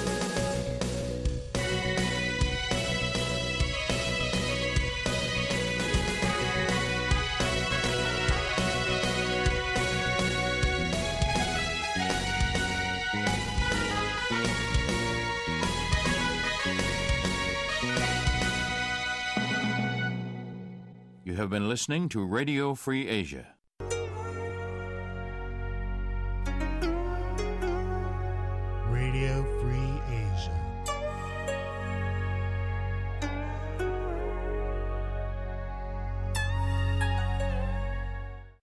listening to Radio Free Asia.